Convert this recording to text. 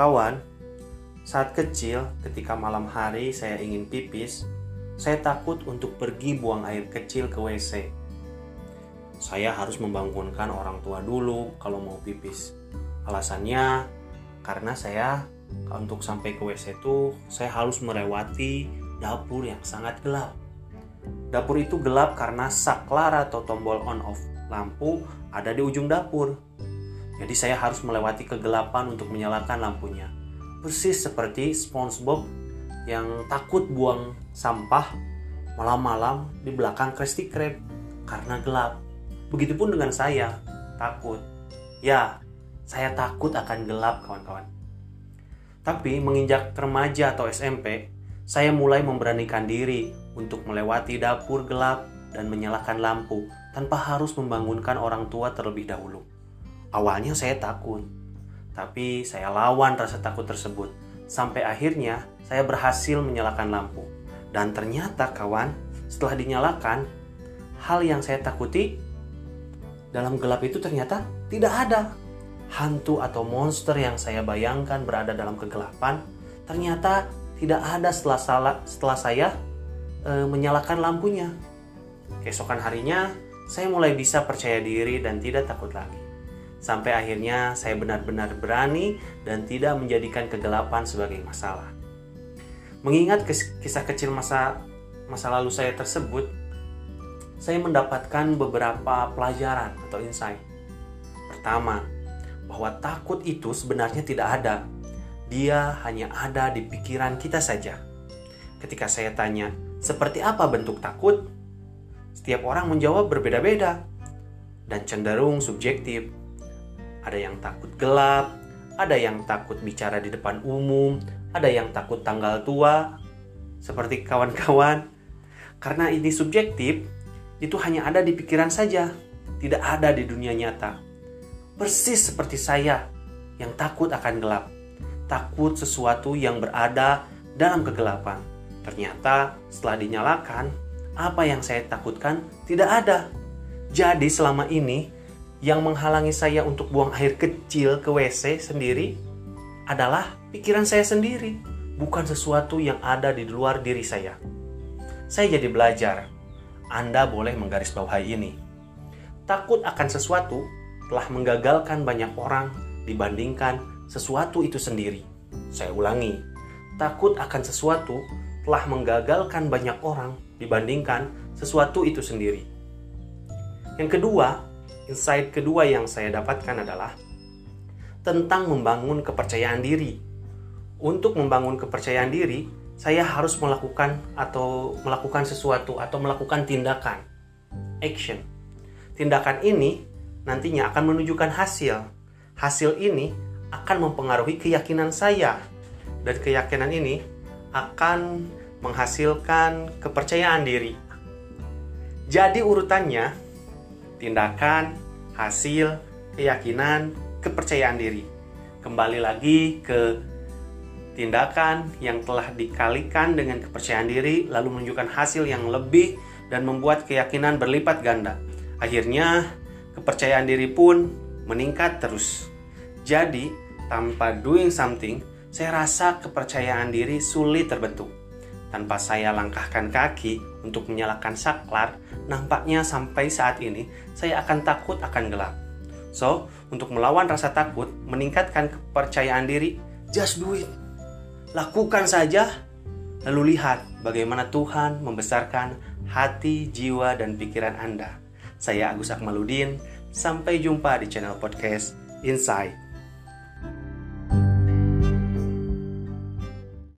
Kawan, saat kecil ketika malam hari saya ingin pipis, saya takut untuk pergi buang air kecil ke WC. Saya harus membangunkan orang tua dulu kalau mau pipis. Alasannya karena saya untuk sampai ke WC itu saya harus melewati dapur yang sangat gelap. Dapur itu gelap karena saklar atau tombol on off lampu ada di ujung dapur. Jadi saya harus melewati kegelapan untuk menyalakan lampunya. Persis seperti SpongeBob yang takut buang sampah malam-malam di belakang Krusty Krab karena gelap. Begitupun dengan saya, takut. Ya, saya takut akan gelap kawan-kawan. Tapi menginjak remaja atau SMP, saya mulai memberanikan diri untuk melewati dapur gelap dan menyalakan lampu tanpa harus membangunkan orang tua terlebih dahulu. Awalnya saya takut, tapi saya lawan rasa takut tersebut. Sampai akhirnya saya berhasil menyalakan lampu. Dan ternyata kawan, setelah dinyalakan, hal yang saya takuti dalam gelap itu ternyata tidak ada. Hantu atau monster yang saya bayangkan berada dalam kegelapan ternyata tidak ada setelah, salah, setelah saya e, menyalakan lampunya. Keesokan harinya, saya mulai bisa percaya diri dan tidak takut lagi. Sampai akhirnya saya benar-benar berani dan tidak menjadikan kegelapan sebagai masalah. Mengingat kisah kecil masa masa lalu saya tersebut, saya mendapatkan beberapa pelajaran atau insight. Pertama, bahwa takut itu sebenarnya tidak ada. Dia hanya ada di pikiran kita saja. Ketika saya tanya, seperti apa bentuk takut? Setiap orang menjawab berbeda-beda dan cenderung subjektif. Ada yang takut gelap, ada yang takut bicara di depan umum, ada yang takut tanggal tua, seperti kawan-kawan. Karena ini subjektif, itu hanya ada di pikiran saja, tidak ada di dunia nyata. Persis seperti saya yang takut akan gelap, takut sesuatu yang berada dalam kegelapan. Ternyata setelah dinyalakan, apa yang saya takutkan tidak ada. Jadi selama ini yang menghalangi saya untuk buang air kecil ke WC sendiri adalah pikiran saya sendiri, bukan sesuatu yang ada di luar diri saya. Saya jadi belajar. Anda boleh menggarisbawahi ini. Takut akan sesuatu telah menggagalkan banyak orang dibandingkan sesuatu itu sendiri. Saya ulangi, takut akan sesuatu telah menggagalkan banyak orang dibandingkan sesuatu itu sendiri. Yang kedua, insight kedua yang saya dapatkan adalah tentang membangun kepercayaan diri. Untuk membangun kepercayaan diri, saya harus melakukan atau melakukan sesuatu atau melakukan tindakan action. Tindakan ini nantinya akan menunjukkan hasil. Hasil ini akan mempengaruhi keyakinan saya dan keyakinan ini akan menghasilkan kepercayaan diri. Jadi urutannya tindakan, hasil, keyakinan, kepercayaan diri. Kembali lagi ke tindakan yang telah dikalikan dengan kepercayaan diri lalu menunjukkan hasil yang lebih dan membuat keyakinan berlipat ganda. Akhirnya kepercayaan diri pun meningkat terus. Jadi, tanpa doing something, saya rasa kepercayaan diri sulit terbentuk. Tanpa saya langkahkan kaki untuk menyalakan saklar, nampaknya sampai saat ini saya akan takut akan gelap. So, untuk melawan rasa takut, meningkatkan kepercayaan diri, just do it. Lakukan saja, lalu lihat bagaimana Tuhan membesarkan hati, jiwa, dan pikiran Anda. Saya Agus Akmaludin, sampai jumpa di channel podcast Inside.